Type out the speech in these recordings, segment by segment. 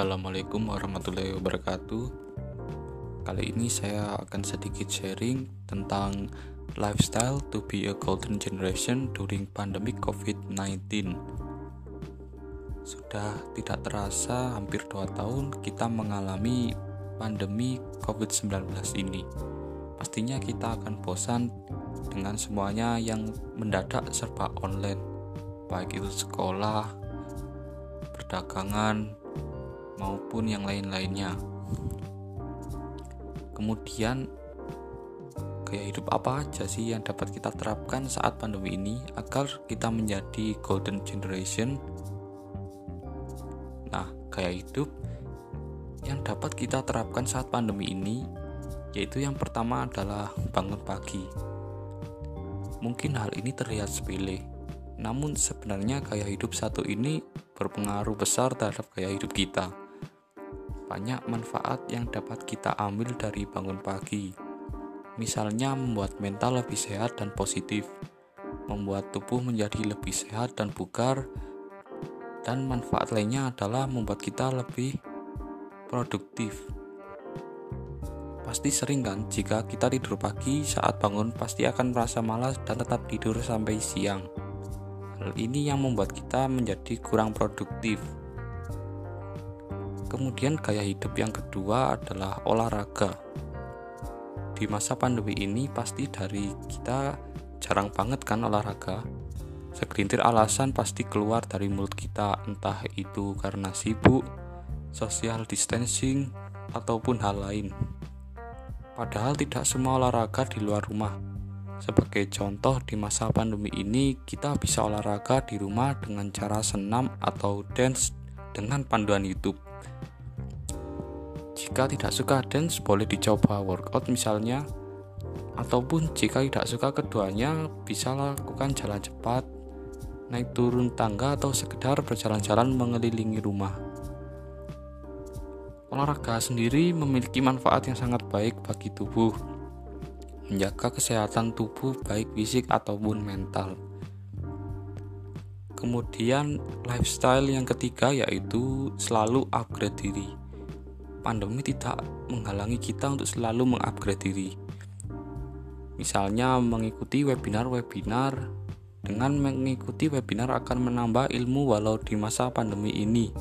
Assalamualaikum warahmatullahi wabarakatuh. Kali ini saya akan sedikit sharing tentang lifestyle to be a golden generation during pandemic COVID-19. Sudah tidak terasa hampir 2 tahun kita mengalami pandemi COVID-19 ini. Pastinya kita akan bosan dengan semuanya yang mendadak serba online, baik itu sekolah, perdagangan, maupun yang lain-lainnya. Kemudian, gaya hidup apa aja sih yang dapat kita terapkan saat pandemi ini agar kita menjadi golden generation? Nah, gaya hidup yang dapat kita terapkan saat pandemi ini yaitu yang pertama adalah bangun pagi. Mungkin hal ini terlihat sepele, namun sebenarnya gaya hidup satu ini berpengaruh besar terhadap gaya hidup kita banyak manfaat yang dapat kita ambil dari bangun pagi. Misalnya membuat mental lebih sehat dan positif, membuat tubuh menjadi lebih sehat dan bugar, dan manfaat lainnya adalah membuat kita lebih produktif. Pasti sering kan jika kita tidur pagi saat bangun pasti akan merasa malas dan tetap tidur sampai siang. Hal ini yang membuat kita menjadi kurang produktif. Kemudian gaya hidup yang kedua adalah olahraga. Di masa pandemi ini pasti dari kita jarang banget kan olahraga. Segelintir alasan pasti keluar dari mulut kita, entah itu karena sibuk, social distancing, ataupun hal lain. Padahal tidak semua olahraga di luar rumah. Sebagai contoh di masa pandemi ini kita bisa olahraga di rumah dengan cara senam atau dance dengan panduan YouTube. Jika tidak suka dance, boleh dicoba workout misalnya. Ataupun jika tidak suka keduanya, bisa lakukan jalan cepat, naik turun tangga atau sekedar berjalan-jalan mengelilingi rumah. Olahraga sendiri memiliki manfaat yang sangat baik bagi tubuh, menjaga kesehatan tubuh baik fisik ataupun mental. Kemudian lifestyle yang ketiga yaitu selalu upgrade diri pandemi tidak menghalangi kita untuk selalu mengupgrade diri. Misalnya mengikuti webinar-webinar dengan mengikuti webinar akan menambah ilmu walau di masa pandemi ini.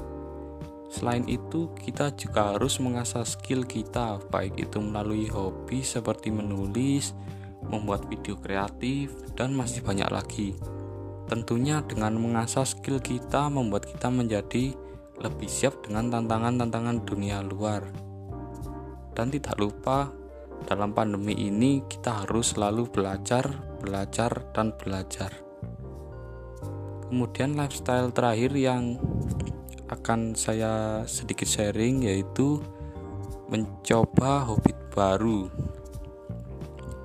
Selain itu, kita juga harus mengasah skill kita, baik itu melalui hobi seperti menulis, membuat video kreatif, dan masih banyak lagi. Tentunya dengan mengasah skill kita membuat kita menjadi lebih siap dengan tantangan-tantangan dunia luar. Dan tidak lupa, dalam pandemi ini kita harus selalu belajar, belajar, dan belajar. Kemudian lifestyle terakhir yang akan saya sedikit sharing yaitu mencoba hobi baru.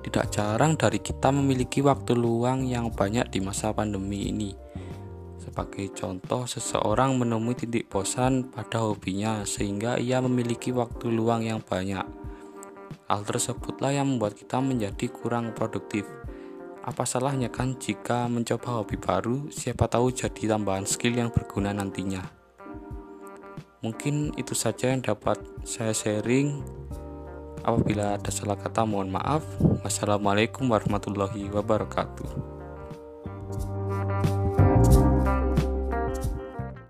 Tidak jarang dari kita memiliki waktu luang yang banyak di masa pandemi ini sebagai contoh, seseorang menemui titik bosan pada hobinya sehingga ia memiliki waktu luang yang banyak. Hal tersebutlah yang membuat kita menjadi kurang produktif. Apa salahnya kan jika mencoba hobi baru, siapa tahu jadi tambahan skill yang berguna nantinya. Mungkin itu saja yang dapat saya sharing. Apabila ada salah kata mohon maaf. Wassalamualaikum warahmatullahi wabarakatuh.